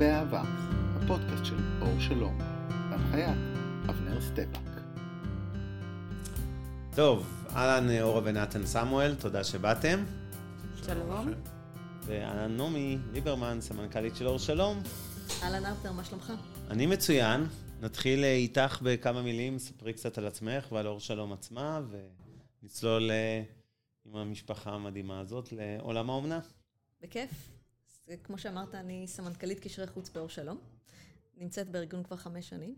באהבה, הפודקאסט של אור שלום, בהנחיית אבנר סטפאק. טוב, אהלן אורה ונתן סמואל, תודה שבאתם. שלום. ואהלן נעמי ליברמן, סמנכ"לית של אור שלום. אהלן אבנר, מה שלומך? אני מצוין. נתחיל אה, איתך בכמה מילים, ספרי קצת על עצמך ועל אור שלום עצמה, ונצלול אה, עם המשפחה המדהימה הזאת לעולם האומנה. בכיף. אז, כמו שאמרת, אני סמנכ"לית קשרי חוץ באור שלום. נמצאת בארגון כבר חמש שנים.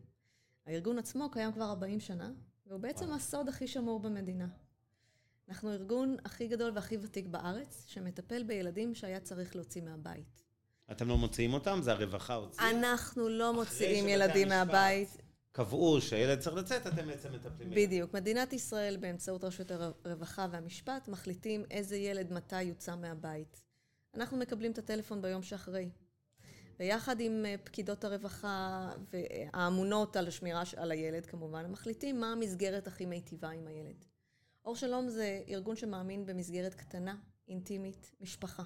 הארגון עצמו קיים כבר 40 שנה, והוא בעצם וואו. הסוד הכי שמור במדינה. אנחנו הארגון הכי גדול והכי ותיק בארץ, שמטפל בילדים שהיה צריך להוציא מהבית. אתם לא מוציאים אותם? זה הרווחה הוציאה? אנחנו לא מוציאים ילדים מהבית. קבעו שהילד צריך לצאת, אתם בעצם מטפלים. בדיוק. מדינת ישראל, באמצעות רשות הרווחה והמשפט, מחליטים איזה ילד מתי יוצא מהבית. אנחנו מקבלים את הטלפון ביום שאחרי. ויחד עם אה, פקידות הרווחה והאמונות על השמירה על הילד, כמובן, מחליטים מה המסגרת הכי מיטיבה עם הילד. אור שלום זה ארגון שמאמין במסגרת קטנה, אינטימית, משפחה.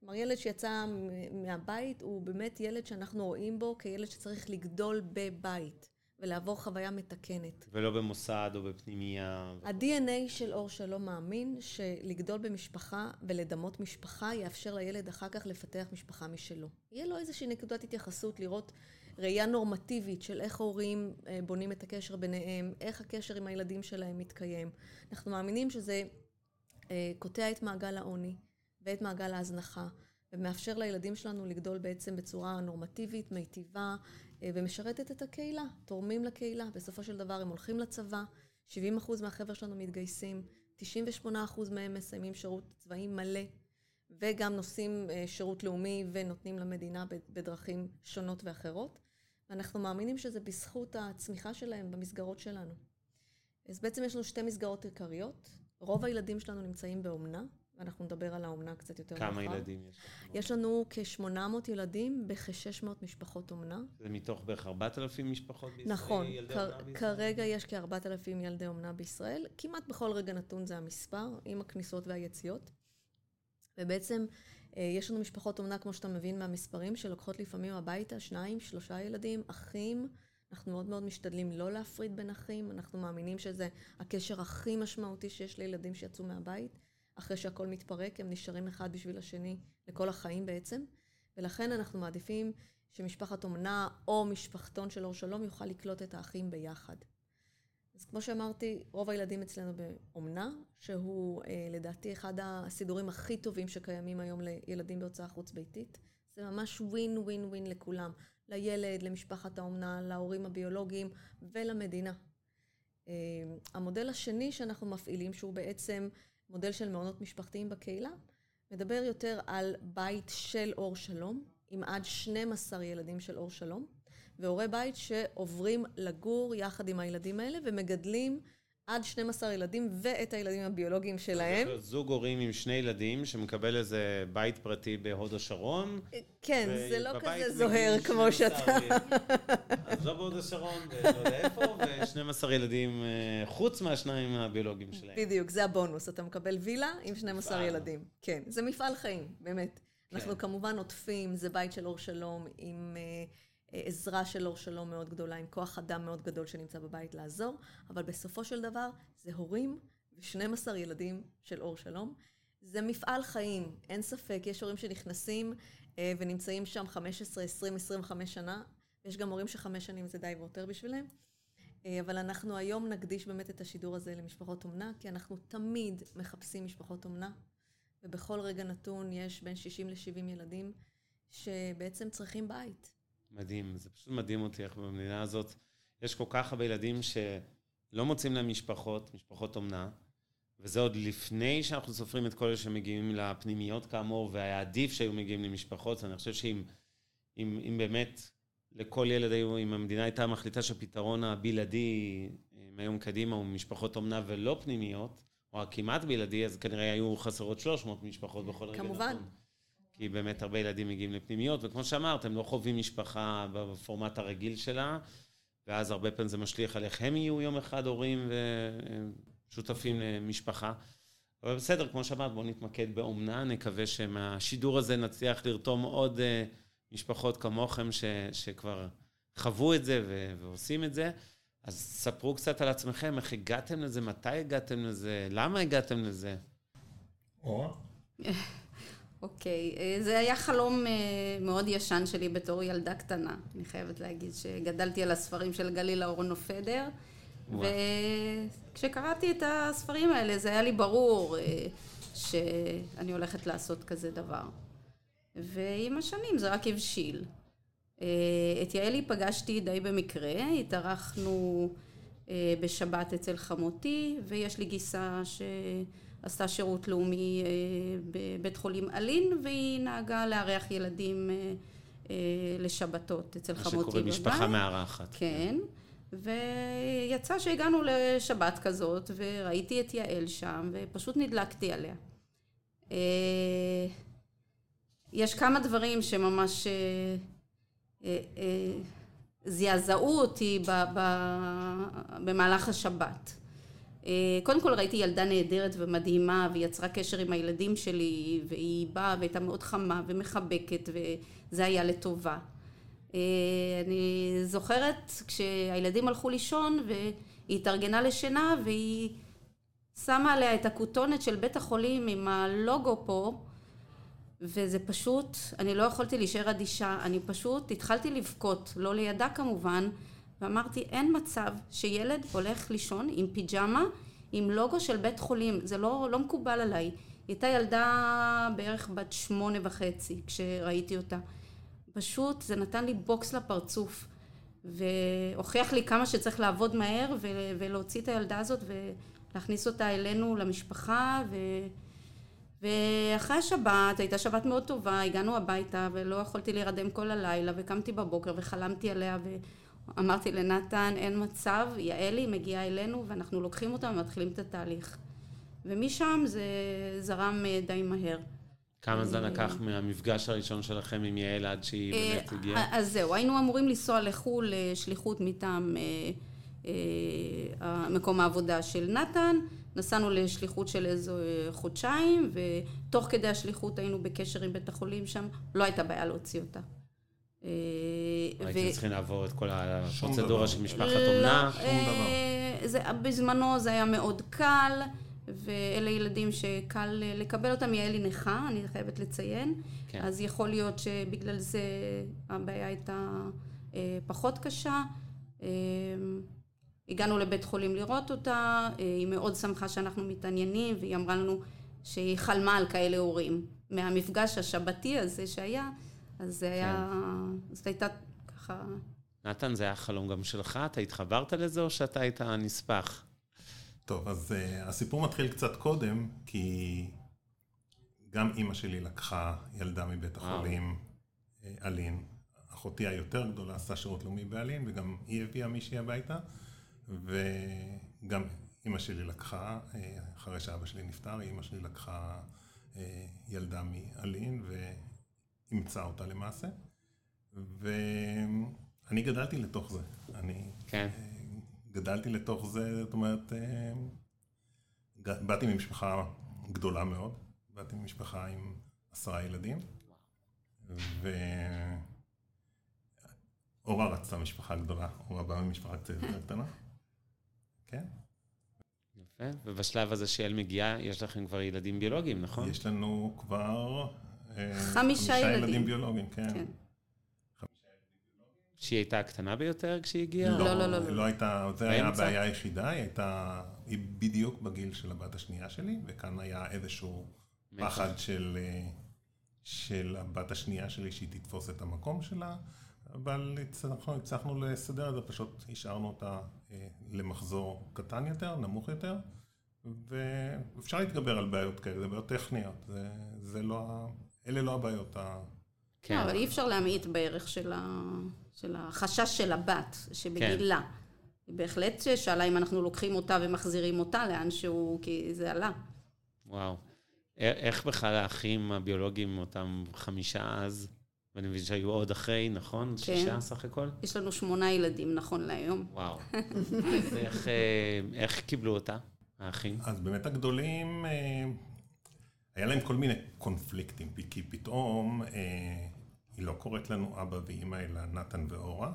כלומר, ילד שיצא מהבית הוא באמת ילד שאנחנו רואים בו כילד שצריך לגדול בבית. ולעבור חוויה מתקנת. ולא במוסד או בפנימייה. ה-DNA של אור שלום מאמין שלגדול במשפחה ולדמות משפחה יאפשר לילד אחר כך לפתח משפחה משלו. יהיה לו איזושהי נקודת התייחסות, לראות ראייה נורמטיבית של איך הורים אה, בונים את הקשר ביניהם, איך הקשר עם הילדים שלהם מתקיים. אנחנו מאמינים שזה אה, קוטע את מעגל העוני ואת מעגל ההזנחה. ומאפשר לילדים שלנו לגדול בעצם בצורה נורמטיבית, מיטיבה, ומשרתת את הקהילה, תורמים לקהילה. בסופו של דבר הם הולכים לצבא, 70% מהחבר'ה שלנו מתגייסים, 98% מהם מסיימים שירות צבאי מלא, וגם נושאים אה, שירות לאומי ונותנים למדינה בדרכים שונות ואחרות. ואנחנו מאמינים שזה בזכות הצמיחה שלהם במסגרות שלנו. אז בעצם יש לנו שתי מסגרות עיקריות. רוב הילדים שלנו נמצאים באומנה, ואנחנו נדבר על האומנה קצת יותר מאוחר. כמה ילדים יש לך? יש לנו כ-800 ילדים בכ-600 משפחות אומנה. זה מתוך בערך 4,000 משפחות בישראל? נכון, כ- כרגע יש כ-4,000 ילדי אומנה בישראל. כמעט בכל רגע נתון זה המספר, עם הכניסות והיציאות. ובעצם אה, יש לנו משפחות אומנה, כמו שאתה מבין מהמספרים, שלוקחות לפעמים הביתה שניים, שלושה ילדים, אחים. אנחנו מאוד מאוד משתדלים לא להפריד בין אחים, אנחנו מאמינים שזה הקשר הכי משמעותי שיש לילדים שיצאו מהבית. אחרי שהכל מתפרק, הם נשארים אחד בשביל השני לכל החיים בעצם. ולכן אנחנו מעדיפים שמשפחת אומנה או משפחתון של אור שלום יוכל לקלוט את האחים ביחד. אז כמו שאמרתי, רוב הילדים אצלנו באומנה, שהוא אה, לדעתי אחד הסידורים הכי טובים שקיימים היום לילדים בהוצאה חוץ-ביתית. זה ממש ווין ווין ווין לכולם. לילד, למשפחת האומנה, להורים הביולוגיים ולמדינה. אה, המודל השני שאנחנו מפעילים, שהוא בעצם מודל של מעונות משפחתיים בקהילה, מדבר יותר על בית של אור שלום, עם עד 12 ילדים של אור שלום, והורי בית שעוברים לגור יחד עם הילדים האלה ומגדלים עד 12 ילדים ואת הילדים הביולוגיים שלהם. זוג הורים עם שני ילדים שמקבל איזה בית פרטי בהוד השרון. כן, זה לא כזה זוהר כמו שאתה... אז לא בהוד השרון, ולא יודע איפה, ו-12 ילדים אה, חוץ מהשניים הביולוגיים שלהם. בדיוק, זה הבונוס. אתה מקבל וילה עם 12 ילדים. כן, זה מפעל חיים, באמת. אנחנו כן. כמובן עוטפים, זה בית של אור שלום עם... Uh, עזרה של אור שלום מאוד גדולה, עם כוח אדם מאוד גדול שנמצא בבית לעזור, אבל בסופו של דבר זה הורים ו-12 ילדים של אור שלום. זה מפעל חיים, אין ספק. יש הורים שנכנסים אה, ונמצאים שם 15, 20, 25 שנה. יש גם הורים שחמש שנים זה די ויותר בשבילם. אה, אבל אנחנו היום נקדיש באמת את השידור הזה למשפחות אומנה, כי אנחנו תמיד מחפשים משפחות אומנה, ובכל רגע נתון יש בין 60 ל-70 ילדים שבעצם צריכים בית. מדהים, זה פשוט מדהים אותי איך במדינה הזאת יש כל כך הרבה ילדים שלא מוצאים להם משפחות, משפחות אומנה, וזה עוד לפני שאנחנו סופרים את כל אלה שמגיעים לפנימיות כאמור, והיה עדיף שהיו מגיעים למשפחות, אני חושב שאם אם, אם באמת לכל ילד היו, אם המדינה הייתה מחליטה שהפתרון הבלעדי מהיום קדימה הוא משפחות אומנה ולא פנימיות, או הכמעט בלעדי, אז כנראה היו חסרות 300 משפחות בכל רגע נתון. כמובן. כי באמת הרבה ילדים מגיעים לפנימיות, וכמו שאמרת, הם לא חווים משפחה בפורמט הרגיל שלה, ואז הרבה פעמים זה משליך על איך הם יהיו יום אחד הורים ושותפים למשפחה. אבל בסדר, כמו שאמרת, בואו נתמקד באומנה, נקווה שמהשידור הזה נצליח לרתום עוד uh, משפחות כמוכם ש, שכבר חוו את זה ו, ועושים את זה. אז ספרו קצת על עצמכם, איך הגעתם לזה, מתי הגעתם לזה, למה הגעתם לזה. אוקיי, okay. זה היה חלום מאוד ישן שלי בתור ילדה קטנה. אני חייבת להגיד שגדלתי על הספרים של גלילה אורנו פדר, וכשקראתי את הספרים האלה זה היה לי ברור שאני הולכת לעשות כזה דבר. ועם השנים זה רק הבשיל. את יעלי פגשתי די במקרה, התארחנו בשבת אצל חמותי, ויש לי גיסה שעשתה שירות לאומי בבית חולים אלין, והיא נהגה לארח ילדים לשבתות אצל חמותי בבית. מה שקורה משפחה מארחת. כן. ויצא שהגענו לשבת כזאת, וראיתי את יעל שם, ופשוט נדלקתי עליה. יש כמה דברים שממש זעזעו אותי במהלך השבת. קודם כל ראיתי ילדה נהדרת ומדהימה, והיא יצרה קשר עם הילדים שלי, והיא באה והייתה מאוד חמה ומחבקת, וזה היה לטובה. אני זוכרת כשהילדים הלכו לישון והיא התארגנה לשינה והיא שמה עליה את הכותונת של בית החולים עם הלוגו פה וזה פשוט, אני לא יכולתי להישאר אדישה, אני פשוט התחלתי לבכות, לא לידה כמובן, ואמרתי אין מצב שילד הולך לישון עם פיג'מה עם לוגו של בית חולים, זה לא, לא מקובל עליי. היא הייתה ילדה בערך בת שמונה וחצי כשראיתי אותה. פשוט זה נתן לי בוקס לפרצוף והוכיח לי כמה שצריך לעבוד מהר ולהוציא את הילדה הזאת ולהכניס אותה אלינו למשפחה ו... ואחרי השבת, הייתה שבת מאוד טובה, הגענו הביתה ולא יכולתי להירדם כל הלילה וקמתי בבוקר וחלמתי עליה ואמרתי לנתן אין מצב, יעלי מגיעה אלינו ואנחנו לוקחים אותה ומתחילים את התהליך ומשם זה זרם די מהר כמה זמן לקח מהמפגש הראשון שלכם עם יעל עד שהיא באמת הגיעה? אז זהו, היינו אמורים לנסוע לחו"ל לשליחות מטעם מקום העבודה של נתן, נסענו לשליחות של איזה חודשיים, ותוך כדי השליחות היינו בקשר עם בית החולים שם, לא הייתה בעיה להוציא אותה. הייתם צריכים לעבור את כל הפרוצדורה של משפחת אומנה? שום דבר. בזמנו זה היה מאוד קל. ואלה ילדים שקל לקבל אותם, יעלי נכה, אני חייבת לציין, כן. אז יכול להיות שבגלל זה הבעיה הייתה פחות קשה. הגענו לבית חולים לראות אותה, היא מאוד שמחה שאנחנו מתעניינים, והיא אמרה לנו שהיא חלמה על כאלה הורים. מהמפגש השבתי הזה שהיה, אז זה היה, כן. זאת הייתה ככה... נתן, זה היה חלום גם שלך? אתה התחברת לזה או שאתה היית נספח? טוב, אז uh, הסיפור מתחיל קצת קודם, כי גם אימא שלי לקחה ילדה מבית החולים uh, אלין. אחותי היותר גדולה עשתה שירות לאומי באלין, וגם היא הביאה מישהי הביתה, וגם אימא שלי לקחה, uh, אחרי שאבא שלי נפטר, אימא שלי לקחה uh, ילדה מאלין ואימצה אותה למעשה. ואני גדלתי לתוך זה. אני... כן. גדלתי לתוך זה, זאת אומרת, אה, באתי ממשפחה גדולה מאוד, באתי ממשפחה עם עשרה ילדים, ואורה רצתה משפחה גדולה, אורה באה ממשפחה קצת יותר קטנה, כן. יפה, ובשלב הזה שיעל מגיעה, יש לכם כבר ילדים ביולוגיים, נכון? יש לנו כבר... אה, חמישה ילדים. ילדים ביולוגיים, כן. כן. שהיא הייתה הקטנה ביותר כשהיא הגיעה? לא, לא, לא. לא, לא הייתה, זו הייתה הבעיה היחידה, היא הייתה, היא בדיוק בגיל של הבת השנייה שלי, וכאן היה איזשהו פחד של, של הבת השנייה שלי שהיא תתפוס את המקום שלה, אבל אנחנו הצלחנו לסדר את זה, פשוט השארנו אותה אה, למחזור קטן יותר, נמוך יותר, ואפשר להתגבר על בעיות כאלה, זה בעיות טכניות, זה, זה לא, אלה לא הבעיות ה... כן, אבל אי אפשר להמעיט בערך של ה... של החשש של הבת שבגילה. כן. היא בהחלט שאלה אם אנחנו לוקחים אותה ומחזירים אותה לאן שהוא, כי זה עלה. וואו. איך בכלל האחים הביולוגיים, אותם חמישה אז, ואני מבין שהיו עוד אחרי, נכון? כן. שישה סך הכל? יש לנו שמונה ילדים נכון להיום. וואו. אז איך, אה, איך קיבלו אותה, האחים? אז באמת הגדולים, אה, היה להם כל מיני קונפליקטים, כי פתאום... אה, היא לא קוראת לנו אבא ואימא, אלא נתן ואורה,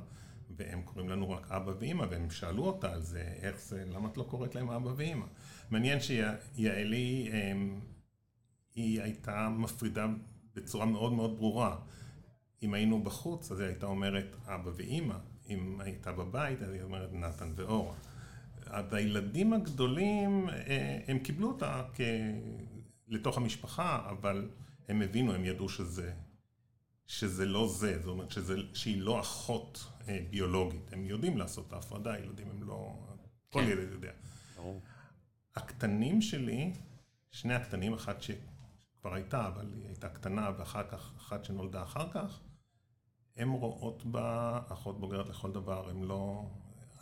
והם קוראים לנו רק אבא ואימא, והם שאלו אותה על זה, איך זה, למה את לא קוראת להם אבא ואימא? מעניין שיעלי, אמ, היא הייתה מפרידה בצורה מאוד מאוד ברורה. אם היינו בחוץ, אז היא הייתה אומרת אבא ואימא. אם הייתה בבית, אז היא אומרת נתן ואורה. אז הילדים הגדולים, אה, הם קיבלו אותה. לתוך המשפחה, אבל הם הבינו, הם ידעו שזה, שזה לא זה, זאת אומרת שזה, שהיא לא אחות אה, ביולוגית. הם יודעים לעשות את ההפרדה, ילדים הם לא... כן. כל ילד יודע. ברור. הקטנים שלי, שני הקטנים, אחת שכבר הייתה, אבל היא הייתה קטנה, ואחר כך, אחת שנולדה אחר כך, הן רואות בה אחות בוגרת לכל דבר, הן לא...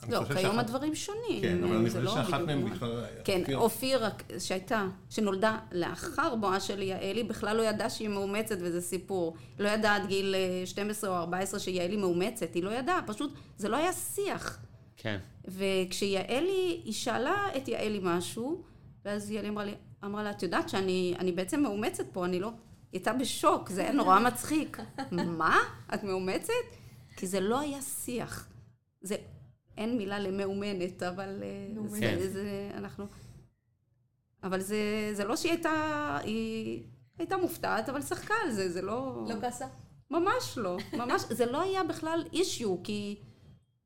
לא, כיום שאחת... הדברים שונים. כן, אבל אני חושב לא שאחת מהן בכלל... כן, אופיר, שהייתה, שנולדה לאחר בואה של יעלי, בכלל לא ידעה שהיא מאומצת, וזה סיפור. לא ידעה עד גיל 12 אה, או 14 שיעלי מאומצת, היא לא ידעה, פשוט זה לא היה שיח. כן. וכשיעלי, היא שאלה את יעלי משהו, ואז יעלי אמרה לי, אמרה לה, את יודעת שאני בעצם מאומצת פה, אני לא... היא הייתה בשוק, זה היה נורא מצחיק. מה? את מאומצת? כי זה לא היה שיח. זה אין מילה למאומנת, אבל אה, זה, כן. זה, אנחנו... אבל זה, זה לא שהיא הייתה, היא הייתה מופתעת, אבל שחקה על זה, זה לא... לא כעסה? ממש לא, ממש, זה לא היה בכלל אישיו, כי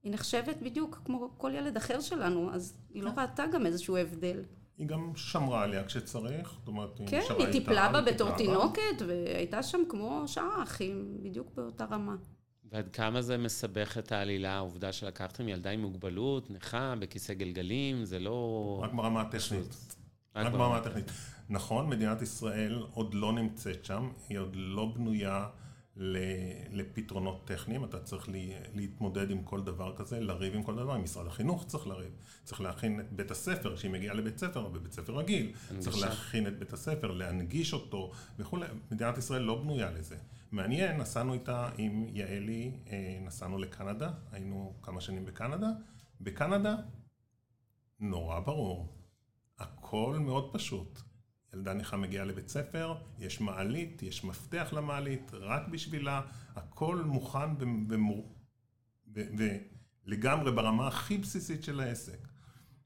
היא נחשבת בדיוק כמו כל ילד אחר שלנו, אז היא לא כן. ראתה גם איזשהו הבדל. היא גם שמרה עליה כשצריך, זאת אומרת, היא כן, היא טיפלה בה בתור תינוקת, והייתה שם כמו שאר אחים, בדיוק באותה רמה. ועד כמה זה מסבך את העלילה, העובדה שלקחתם ילדה עם מוגבלות, נכה, בכיסא גלגלים, זה לא... רק ברמה הטכנית. רק ברמה הטכנית. נכון, מדינת ישראל עוד לא נמצאת שם, היא עוד לא בנויה לפתרונות טכניים, אתה צריך להתמודד עם כל דבר כזה, לריב עם כל דבר, עם משרד החינוך צריך לריב, צריך להכין את בית הספר, שהיא מגיעה לבית ספר, בבית ספר רגיל, הנגשה. צריך להכין את בית הספר, להנגיש אותו וכולי, מדינת ישראל לא בנויה לזה. מעניין, נסענו איתה עם יעלי, אה, נסענו לקנדה, היינו כמה שנים בקנדה. בקנדה, נורא ברור, הכל מאוד פשוט. ילדה נכה מגיעה לבית ספר, יש מעלית, יש מפתח למעלית, רק בשבילה, הכל מוכן ולגמרי ברמה הכי בסיסית של העסק.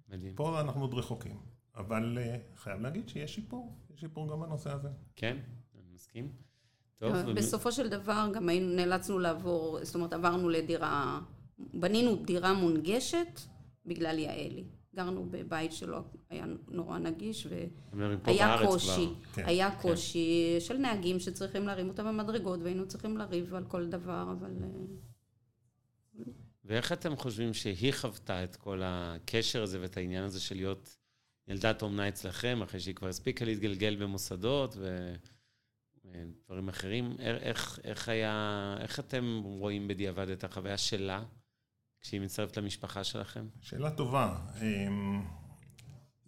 מדהים. פה אנחנו עוד רחוקים, אבל uh, חייב להגיד שיש שיפור, יש שיפור גם בנושא הזה. כן, אני מסכים. טוב. בסופו של דבר גם היינו, נאלצנו לעבור, זאת אומרת עברנו לדירה, בנינו דירה מונגשת בגלל יעלי. גרנו בבית שלו, היה נורא נגיש, והיה קושי, כן, היה כן. קושי. של נהגים שצריכים להרים אותם במדרגות, והיינו צריכים לריב על כל דבר, אבל... אה, ואיך אתם חושבים שהיא חוותה את כל הקשר הזה ואת העניין הזה של להיות ילדת אומנה אצלכם, אחרי שהיא כבר הספיקה להתגלגל במוסדות ודברים אחרים? איך, איך היה, איך אתם רואים בדיעבד את החוויה שלה? כשהיא מצטרפת למשפחה שלכם? שאלה טובה. אמ,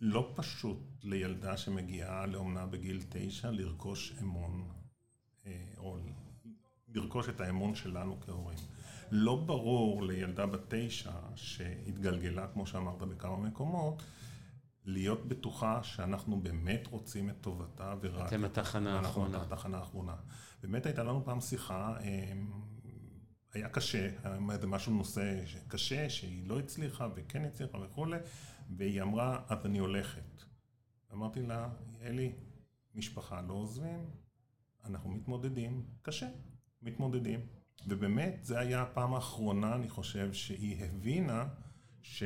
לא פשוט לילדה שמגיעה לאומנה בגיל תשע לרכוש אמון, אה, או לרכוש את האמון שלנו כהורים. לא ברור לילדה בת תשע שהתגלגלה, כמו שאמרת, בכמה מקומות, להיות בטוחה שאנחנו באמת רוצים את טובתה ורק... אתם התחנה האחרונה. אנחנו התחנה האחרונה. באמת הייתה לנו פעם שיחה אמ, היה קשה, זה משהו נושא קשה, שהיא לא הצליחה וכן הצליחה וכולי, והיא אמרה, אז אני הולכת. אמרתי לה, אלי, משפחה לא עוזבים, אנחנו מתמודדים, קשה, מתמודדים. ובאמת, זה היה הפעם האחרונה, אני חושב, שהיא הבינה ש,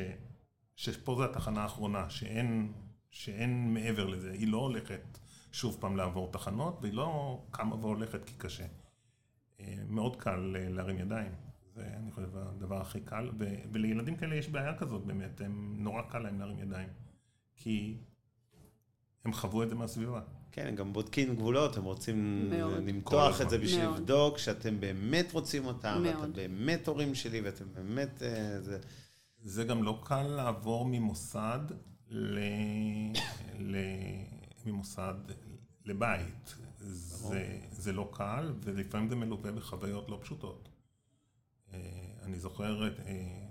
שפה זו התחנה האחרונה, שאין, שאין מעבר לזה. היא לא הולכת שוב פעם לעבור תחנות, והיא לא קמה והולכת כי קשה. מאוד קל אה, להרים ידיים. זה, אני חושב, הדבר הכי קל. ו, ולילדים כאלה יש בעיה כזאת באמת, הם, נורא קל להם להרים ידיים. כי הם חוו את זה מהסביבה. כן, הם גם בודקים גבולות, הם רוצים למתוח את זה בשביל לבדוק שאתם באמת רוצים אותם, ואתם באמת הורים שלי, ואתם באמת... אה, זה... זה גם לא קל לעבור ממוסד ל... ל... ממוסד לבית. זה, זה לא קל, ולפעמים זה מלווה בחוויות לא פשוטות. אה, אני זוכר את אה,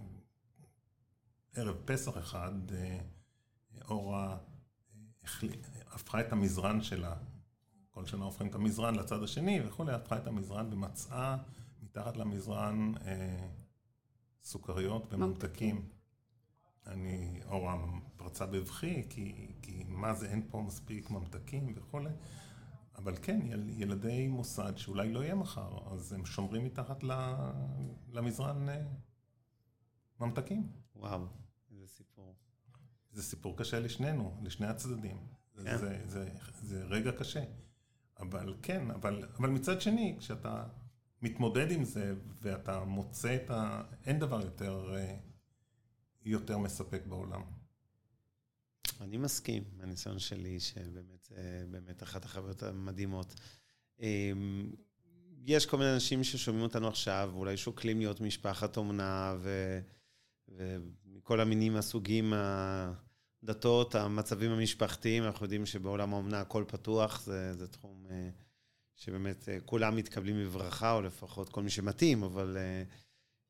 ערב פסח אחד, אה, אורה הפכה את המזרן שלה כל שנה הופכים את המזרן לצד השני וכולי, הפכה את המזרן ומצאה מתחת למזרן סוכריות וממתקים. אני, אורה פרצה בבכי, כי, כי מה זה, אין פה מספיק ממתקים וכולי. אבל כן, יל, ילדי מוסד שאולי לא יהיה מחר, אז הם שומרים מתחת למזרן אה, ממתקים. וואו, איזה סיפור. זה סיפור קשה לשנינו, לשני הצדדים. כן. זה, זה, זה רגע קשה. אבל כן, אבל, אבל מצד שני, כשאתה מתמודד עם זה ואתה מוצא את ה... אין דבר יותר, אה, יותר מספק בעולם. אני מסכים, מהניסיון שלי, שבאמת זה באמת אחת החוויות המדהימות. אמ, יש כל מיני אנשים ששומעים אותנו עכשיו, ואולי שוקלים להיות משפחת אומנה, ו... ומכל המינים, הסוגים, הדתות, המצבים המשפחתיים, אנחנו יודעים שבעולם האומנה הכל פתוח, זה, זה תחום אה, שבאמת אה, כולם מתקבלים בברכה, או לפחות כל מי שמתאים, אבל אה,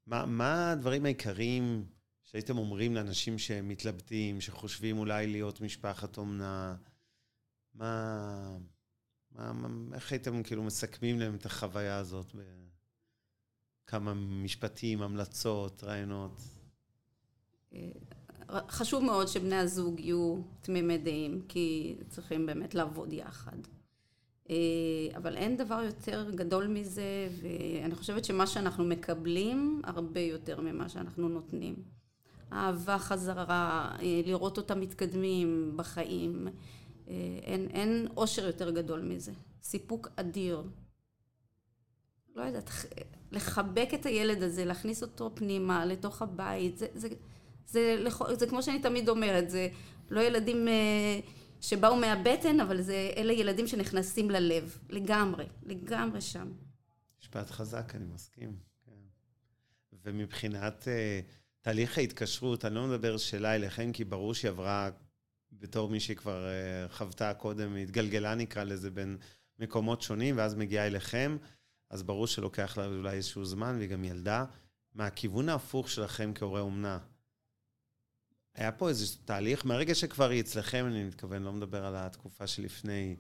מה, מה הדברים העיקריים שהייתם אומרים לאנשים שמתלבטים, שחושבים אולי להיות משפחת אומנה? מה, מה, מה, איך הייתם כאילו מסכמים להם את החוויה הזאת בכמה משפטים, המלצות, רעיונות? חשוב מאוד שבני הזוג יהיו תמימי דעים, כי צריכים באמת לעבוד יחד. אה, אבל אין דבר יותר גדול מזה, ואני חושבת שמה שאנחנו מקבלים, הרבה יותר ממה שאנחנו נותנים. אהבה חזרה, אה, לראות אותם מתקדמים בחיים, אה, אין, אין אושר יותר גדול מזה. סיפוק אדיר. לא יודעת, לחבק את הילד הזה, להכניס אותו פנימה, לתוך הבית, זה, זה, זה, זה, זה כמו שאני תמיד אומרת, זה לא ילדים אה, שבאו מהבטן, אבל זה, אלה ילדים שנכנסים ללב, לגמרי, לגמרי שם. משפט חזק, אני מסכים. כן. ומבחינת uh, תהליך ההתקשרות, אני לא מדבר שאלה אליכם, כי ברור שהיא עברה בתור מי שכבר uh, חוותה קודם, התגלגלה נקרא לזה בין מקומות שונים, ואז מגיעה אליכם, אז ברור שלוקח לה אולי איזשהו זמן, והיא גם ילדה. מהכיוון ההפוך שלכם כהורי אומנה, היה פה איזה תהליך, מהרגע שכבר היא אצלכם, אני מתכוון, לא מדבר על התקופה שלפני,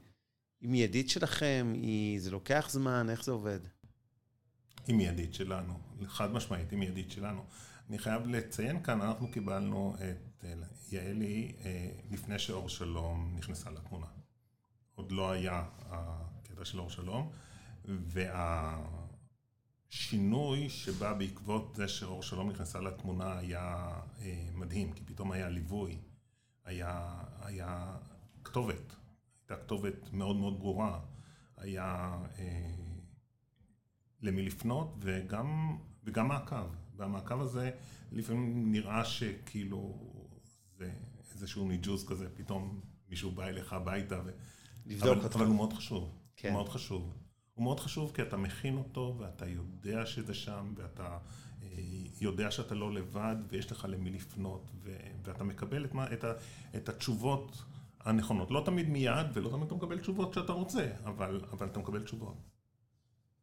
היא מיידית שלכם, היא, זה לוקח זמן, איך זה עובד? היא מיידית שלנו, חד משמעית, היא מיידית שלנו. אני חייב לציין כאן, אנחנו קיבלנו את יעלי אה, לפני שאור שלום נכנסה לתמונה. עוד לא היה הקטע של אור שלום, וה... השינוי שבא בעקבות זה שאור שלום נכנסה לתמונה היה אה, מדהים, כי פתאום היה ליווי, היה, היה כתובת, הייתה כתובת מאוד מאוד ברורה, היה אה, למי לפנות וגם, וגם מעקב. והמעקב הזה לפעמים נראה שכאילו זה איזשהו ניג'וס כזה, פתאום מישהו בא אליך הביתה. ו... לבדוק אבל, אבל הוא מאוד חשוב, כן. מאוד חשוב. הוא מאוד חשוב כי אתה מכין אותו ואתה יודע שזה שם ואתה אה, יודע שאתה לא לבד ויש לך למי לפנות ו- ואתה מקבל את, מה, את, ה- את התשובות הנכונות. לא תמיד מיד ולא תמיד אתה מקבל תשובות שאתה רוצה, אבל, אבל אתה מקבל תשובות.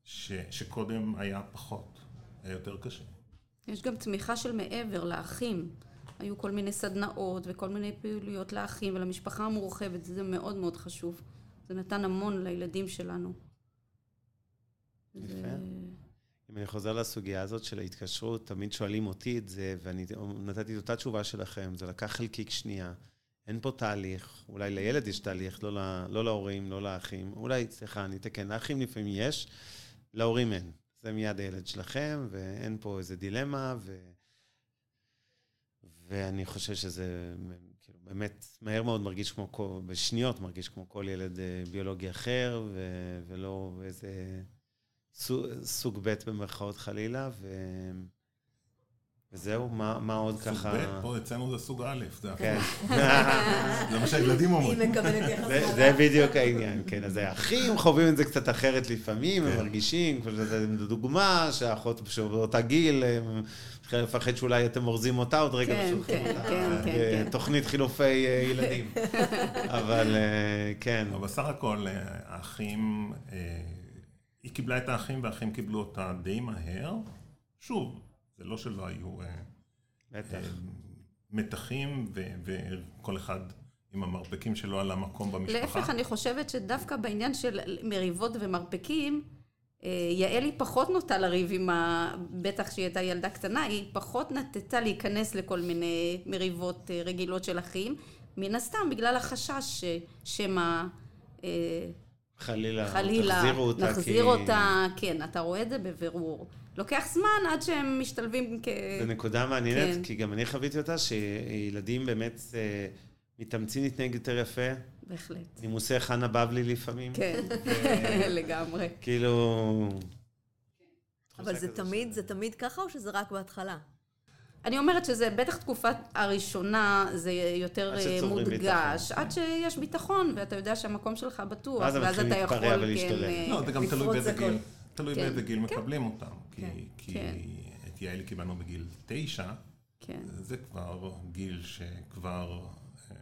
ש- שקודם היה פחות, היה יותר קשה. יש גם תמיכה של מעבר לאחים. היו כל מיני סדנאות וכל מיני פעילויות לאחים ולמשפחה המורחבת, זה מאוד מאוד חשוב. זה נתן המון לילדים שלנו. יפה. אם אני חוזר לסוגיה הזאת של ההתקשרות, תמיד שואלים אותי את זה, ואני נתתי את אותה תשובה שלכם, זה לקח חלקיק שנייה. אין פה תהליך, אולי לילד יש תהליך, לא, לה, לא להורים, לא לאחים. אולי, סליחה, אני אתקן, לאחים לפעמים יש, להורים אין. זה מיד הילד שלכם, ואין פה איזה דילמה, ו... ואני חושב שזה כאילו, באמת מהר מאוד מרגיש כמו, כל, בשניות מרגיש כמו כל ילד אה, ביולוגי אחר, ו... ולא איזה... סוג ב' במרכאות חלילה, ו... וזהו, מה, מה עוד סוג ככה... סוג ב', פה אצלנו זה סוג א', זה כן. זה מה שהילדים אומרים. היא מקבלת יחס זה, זה בדיוק העניין, כן. אז האחים חווים את זה קצת אחרת לפעמים, הם כן. מרגישים, זו דוגמה, שהאחות באותה גיל, מתחילה לפחד שאולי אתם אורזים אותה עוד רגע כן, כן, כן, כן. תוכנית חילופי אה, ילדים. אבל אה, כן. אבל בסך הכל, אה, האחים... היא קיבלה את האחים והאחים קיבלו אותה די מהר. שוב, זה לא שלא היו אה. אה, מתחים ו- וכל אחד עם המרפקים שלו על המקום במשפחה. להפך, אני חושבת שדווקא בעניין של מריבות ומרפקים, אה, יעלי פחות נוטה לריב עם ה... בטח שהיא הייתה ילדה קטנה, היא פחות נטטה להיכנס לכל מיני מריבות רגילות של אחים, מן הסתם בגלל החשש שמא... חלילה, חלילה, תחזירו אותה. נחזיר כי... אותה, כן, אתה רואה את זה בבירור. לוקח זמן עד שהם משתלבים כ... זו נקודה מעניינת, כן. כי גם אני חוויתי אותה, שילדים באמת אה, מתאמצים להתנהג יותר יפה. בהחלט. נימוסי חנה בבלי לפעמים. כן, לגמרי. כאילו... אבל זה תמיד, זה תמיד ככה או שזה רק בהתחלה? אני אומרת שזה בטח תקופת הראשונה זה יותר אה, מודגש, עד שיש ביטחון ואתה יודע שהמקום שלך בטוח, ואז אתה יכול כן... אה, לא, זה גם תלוי באיזה גיל, תלוי כן. באיזה גיל כן. מקבלים אותם. כי את יעלי קיבלנו בגיל תשע, זה כבר גיל שכבר אה,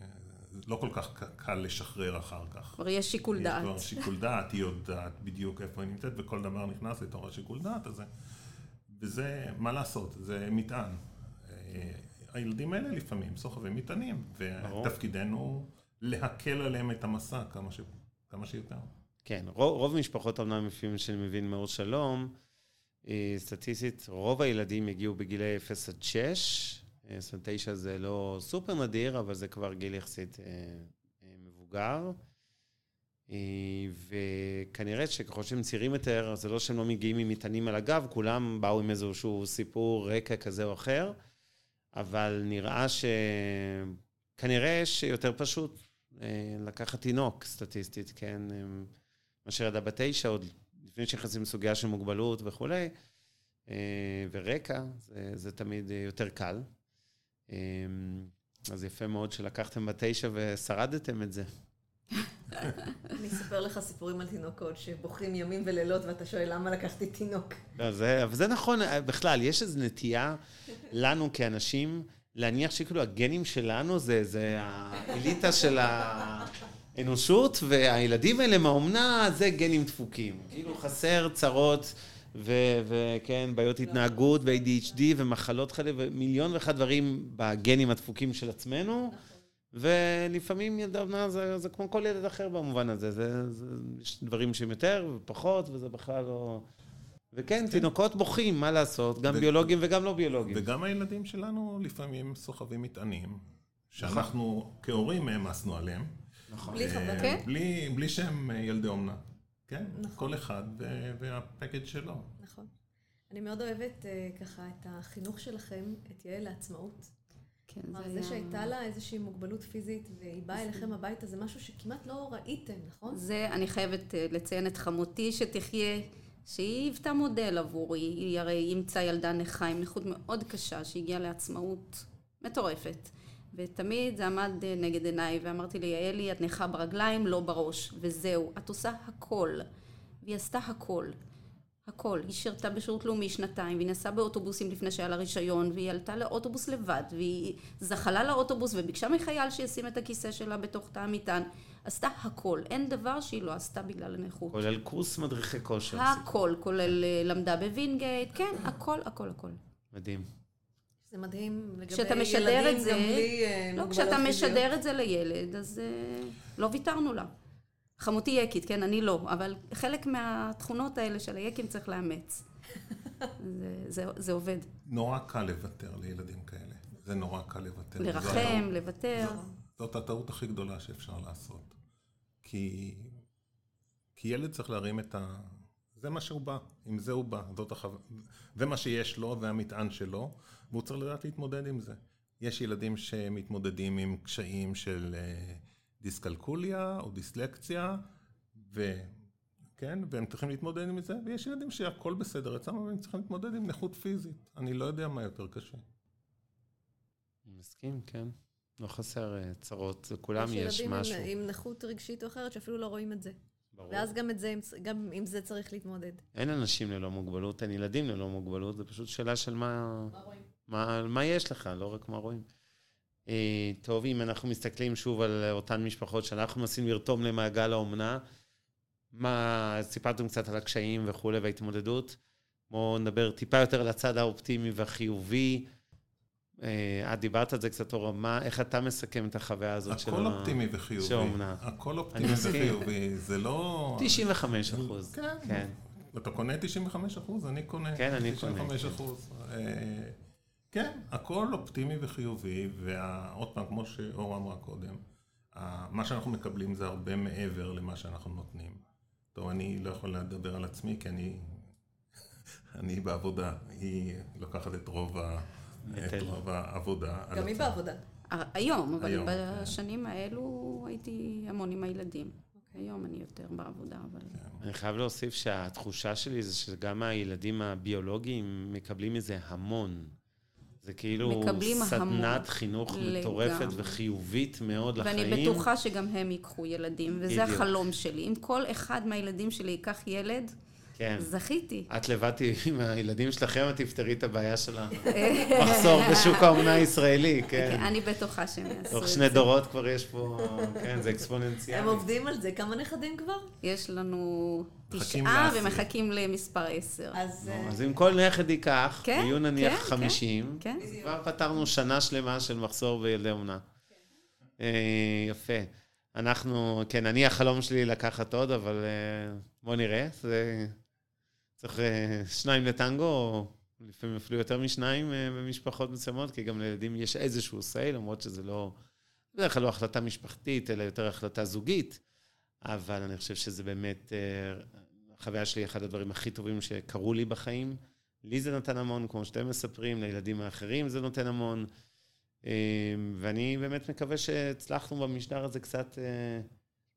לא כל כך קל לשחרר אחר כך. כבר יש שיקול דעת. יש כבר שיקול דעת, היא יודעת בדיוק איפה היא נמצאת, וכל דבר נכנס לתוך השיקול דעת הזה. וזה, מה לעשות, זה מטען. הילדים האלה לפעמים סוחבים מטענים, ותפקידנו להקל עליהם את המסע כמה, ש... כמה שיותר. כן, רוב, רוב משפחות אמנם לפעמים שאני מבין מאור שלום, אה, סטטיסטית, רוב הילדים הגיעו בגילי 0 עד 6, אה, זאת אומרת 9 זה לא סופר נדיר, אבל זה כבר גיל יחסית אה, מבוגר. וכנראה שככל שהם צעירים יותר, זה לא שהם לא מגיעים עם מטענים על הגב, כולם באו עם איזשהו סיפור רקע כזה או אחר. אבל נראה שכנראה שיותר פשוט אה, לקחת תינוק סטטיסטית, כן? מאשר ילדה בת תשע, עוד לפני שנכנסים לסוגיה של מוגבלות וכולי, אה, ורקע, זה, זה תמיד יותר קל. אה, אז יפה מאוד שלקחתם בת תשע ושרדתם את זה. אני אספר לך סיפורים על תינוקות שבוכים ימים ולילות ואתה שואל למה לקחתי תינוק. לא, זה, אבל זה נכון, בכלל, יש איזו נטייה לנו כאנשים להניח שכאילו הגנים שלנו זה, זה האליטה של האנושות, והילדים האלה מהאומנה זה גנים דפוקים. כאילו חסר צרות. וכן, בעיות התנהגות ו-ADHD ומחלות כאלה ומיליון ואחד דברים בגנים הדפוקים של עצמנו. ולפעמים ילדה אומנה זה, זה כמו כל ילד אחר במובן הזה. זה, זה, יש דברים שהם יותר ופחות, וזה בכלל לא... וכן, כן. תינוקות בוכים, מה לעשות? גם ו... ביולוגים וגם לא ביולוגים. וגם הילדים שלנו לפעמים סוחבים מטענים, שאנחנו נכון. כהורים העמסנו עליהם. נכון. בלי חבר, כן? בלי, בלי שהם ילדי אומנה. כן, נכון. כל אחד והפקד שלו. נכון. אני מאוד אוהבת uh, ככה את החינוך שלכם, את יעל לעצמאות. כן, זה היה... זה שהייתה לה איזושהי מוגבלות פיזית והיא באה אליכם הביתה, זה משהו שכמעט לא ראיתם, נכון? זה, אני חייבת אה, לציין את חמותי שתחיה, שהיא היוותה מודל עבורי. היא הרי אימצה ילדה נכה עם נכות מאוד קשה, שהגיעה לעצמאות מטורפת. ותמיד זה עמד אה, נגד עיניי, ואמרתי לי, יעלי, את נכה ברגליים, לא בראש, וזהו. את עושה הכל. והיא עשתה הכל. הכל. היא שירתה בשירות לאומי שנתיים, והיא נסעה באוטובוסים לפני שהיה לה רישיון, והיא עלתה לאוטובוס לבד, והיא זחלה לאוטובוס וביקשה מחייל שישים את הכיסא שלה בתוך תא המטען. עשתה הכל. אין דבר שהיא לא עשתה בגלל הנכות. כולל קורס מדריכי כושר. הכל, כולל אה, למדה בווינגייט, כן, הכל, הכל, הכל. מדהים. זה מדהים לגבי ילדים זה, גם בלי אה, לא, כשאתה משדר את זה לילד, אז אה, לא ויתרנו לה. חמותי יקית, כן, אני לא, אבל חלק מהתכונות האלה של היקים צריך לאמץ. זה, זה, זה עובד. נורא קל לוותר לילדים כאלה. זה נורא קל לוותר. לרחם, לוותר. זאת הטעות הכי גדולה שאפשר לעשות. כי, כי ילד צריך להרים את ה... זה מה שהוא בא, עם זה הוא בא, זאת החו... זה מה שיש לו, זה המטען שלו, והוא צריך לדעת להתמודד עם זה. יש ילדים שמתמודדים עם קשיים של... Uh, דיסקלקוליה או דיסלקציה, ו... כן, והם צריכים להתמודד עם זה, ויש ילדים שהכל בסדר אצלם, אבל הם צריכים להתמודד עם נכות פיזית. אני לא יודע מה יותר קשה. מסכים, כן. לא חסר אה, צרות, לכולם יש, יש משהו. יש ילדים עם נכות רגשית או אחרת שאפילו לא רואים את זה. ברור. ואז גם, את זה, גם עם זה צריך להתמודד. אין אנשים ללא מוגבלות, אין ילדים ללא מוגבלות, זה פשוט שאלה של מה... מה רואים? מה, מה יש לך, לא רק מה רואים. אה, טוב, אם אנחנו מסתכלים שוב על אותן משפחות שאנחנו מנסים לרתום למעגל האומנה, מה, סיפרתם קצת על הקשיים וכולי וההתמודדות. בואו נדבר טיפה יותר על הצד האופטימי והחיובי. אה, את דיברת על זה קצת, אורה, מה, איך אתה מסכם את החוויה הזאת של הכל אופטימי וחיובי. של האומנה? הכל אופטימי וחיובי, זה לא... 95 אחוז. כן. כן. אתה קונה 95 אחוז? אני קונה כן, אני קונה. 95 אחוז. אה, כן, הכל אופטימי וחיובי, ועוד פעם, כמו שאורה אמרה קודם, ה- מה שאנחנו מקבלים זה הרבה מעבר למה שאנחנו נותנים. טוב, אני לא יכול לדבר על עצמי, כי אני, אני בעבודה. היא לוקחת את רוב, ה, העבודה. על גם היא. בעבודה. היום, אבל בשנים האלו הייתי המון עם הילדים. היום אני יותר בעבודה, אבל... אני חייב להוסיף שהתחושה שלי זה שגם הילדים הביולוגיים מקבלים מזה המון. זה כאילו מקבלים סדנת. חינוך לגמרי. מטורפת וחיובית מאוד לחיים. ואני בטוחה שגם הם ייקחו ילדים, וזה בדיוק. החלום שלי. אם כל אחד מהילדים שלי ייקח ילד, כן. זכיתי. את לבד עם הילדים שלכם, את תפתרי את הבעיה של המחסור בשוק האומנה הישראלי, כן. אני בטוחה שהם יעשו את זה. תוך שני דורות כבר יש פה, כן, זה אקספוננציאלי. הם עובדים על זה. כמה נכדים כבר? יש לנו תשעה. ומחכים למספר עשר. אז... אה, אז אם כל נכד ייקח, כן, יהיו נניח כן, כן. 50, כן. כבר פתרנו שנה שלמה של מחסור בילדי אומנה. אה, יפה. אנחנו, כן, אני החלום שלי לקחת עוד, אבל אה, בוא נראה. זה צריך אה, שניים לטנגו, או לפעמים אפילו יותר משניים אה, במשפחות מסוימות, כי גם לילדים יש איזשהו say, למרות שזה לא, בדרך כלל לא החלטה משפחתית, אלא יותר החלטה זוגית. אבל אני חושב שזה באמת, אה, החוויה שלי, אחד הדברים הכי טובים שקרו לי בחיים. לי זה נתן המון, כמו שאתם מספרים, לילדים האחרים זה נותן המון. ואני באמת מקווה שהצלחנו במשדר הזה קצת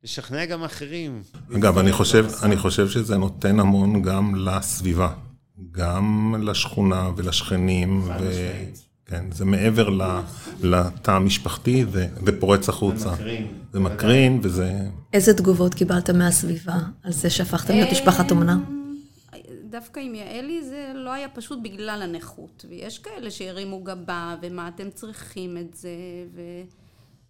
לשכנע גם אחרים. אגב, אני חושב, אני חושב שזה נותן המון גם לסביבה, גם לשכונה ולשכנים, ו... כן, זה מעבר ל- לתא המשפחתי ו- ופורץ החוצה. מקרין. זה מקרין וזה... איזה תגובות קיבלת מהסביבה על זה שהפכתם להיות משפחת אומנה? דווקא עם יעלי זה לא היה פשוט בגלל הנכות. ויש כאלה שהרימו גבה, ומה אתם צריכים את זה,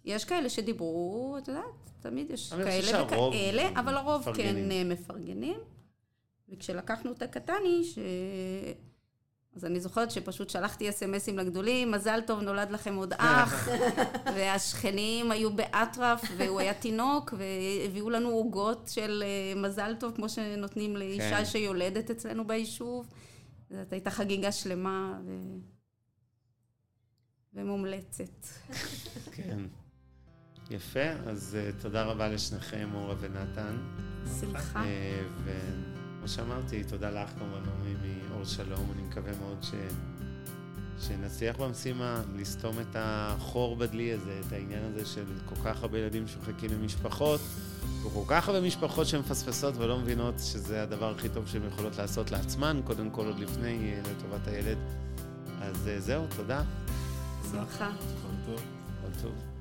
ויש כאלה שדיברו, את יודעת, תמיד יש כאלה וכאלה, אבל הרוב כן מפרגנים. אה, מפרגנים. וכשלקחנו את הקטני, ש... אז אני זוכרת שפשוט שלחתי אס.אם.אסים לגדולים, מזל טוב, נולד לכם עוד אח, והשכנים היו באטרף, והוא היה תינוק, והביאו לנו עוגות של אה, מזל טוב, כמו שנותנים לאישה כן. שיולדת אצלנו ביישוב. זאת הייתה חגיגה שלמה ו... ומומלצת. כן. יפה, אז uh, תודה רבה לשניכם, אורה ונתן. שמחה. אה, וכמו שאמרתי, תודה לך כמובן, נעמי מאור שלום. אני מקווה מאוד ש... שנצליח במשימה לסתום את החור בדלי הזה, את העניין הזה של כל כך הרבה ילדים שמחכים למשפחות, וכל כך הרבה משפחות שמפספסות ולא מבינות שזה הדבר הכי טוב שהן יכולות לעשות לעצמן, קודם כל עוד לפני, אה, לטובת הילד. אז זהו, תודה. שמחה. הכל טוב. כל טוב.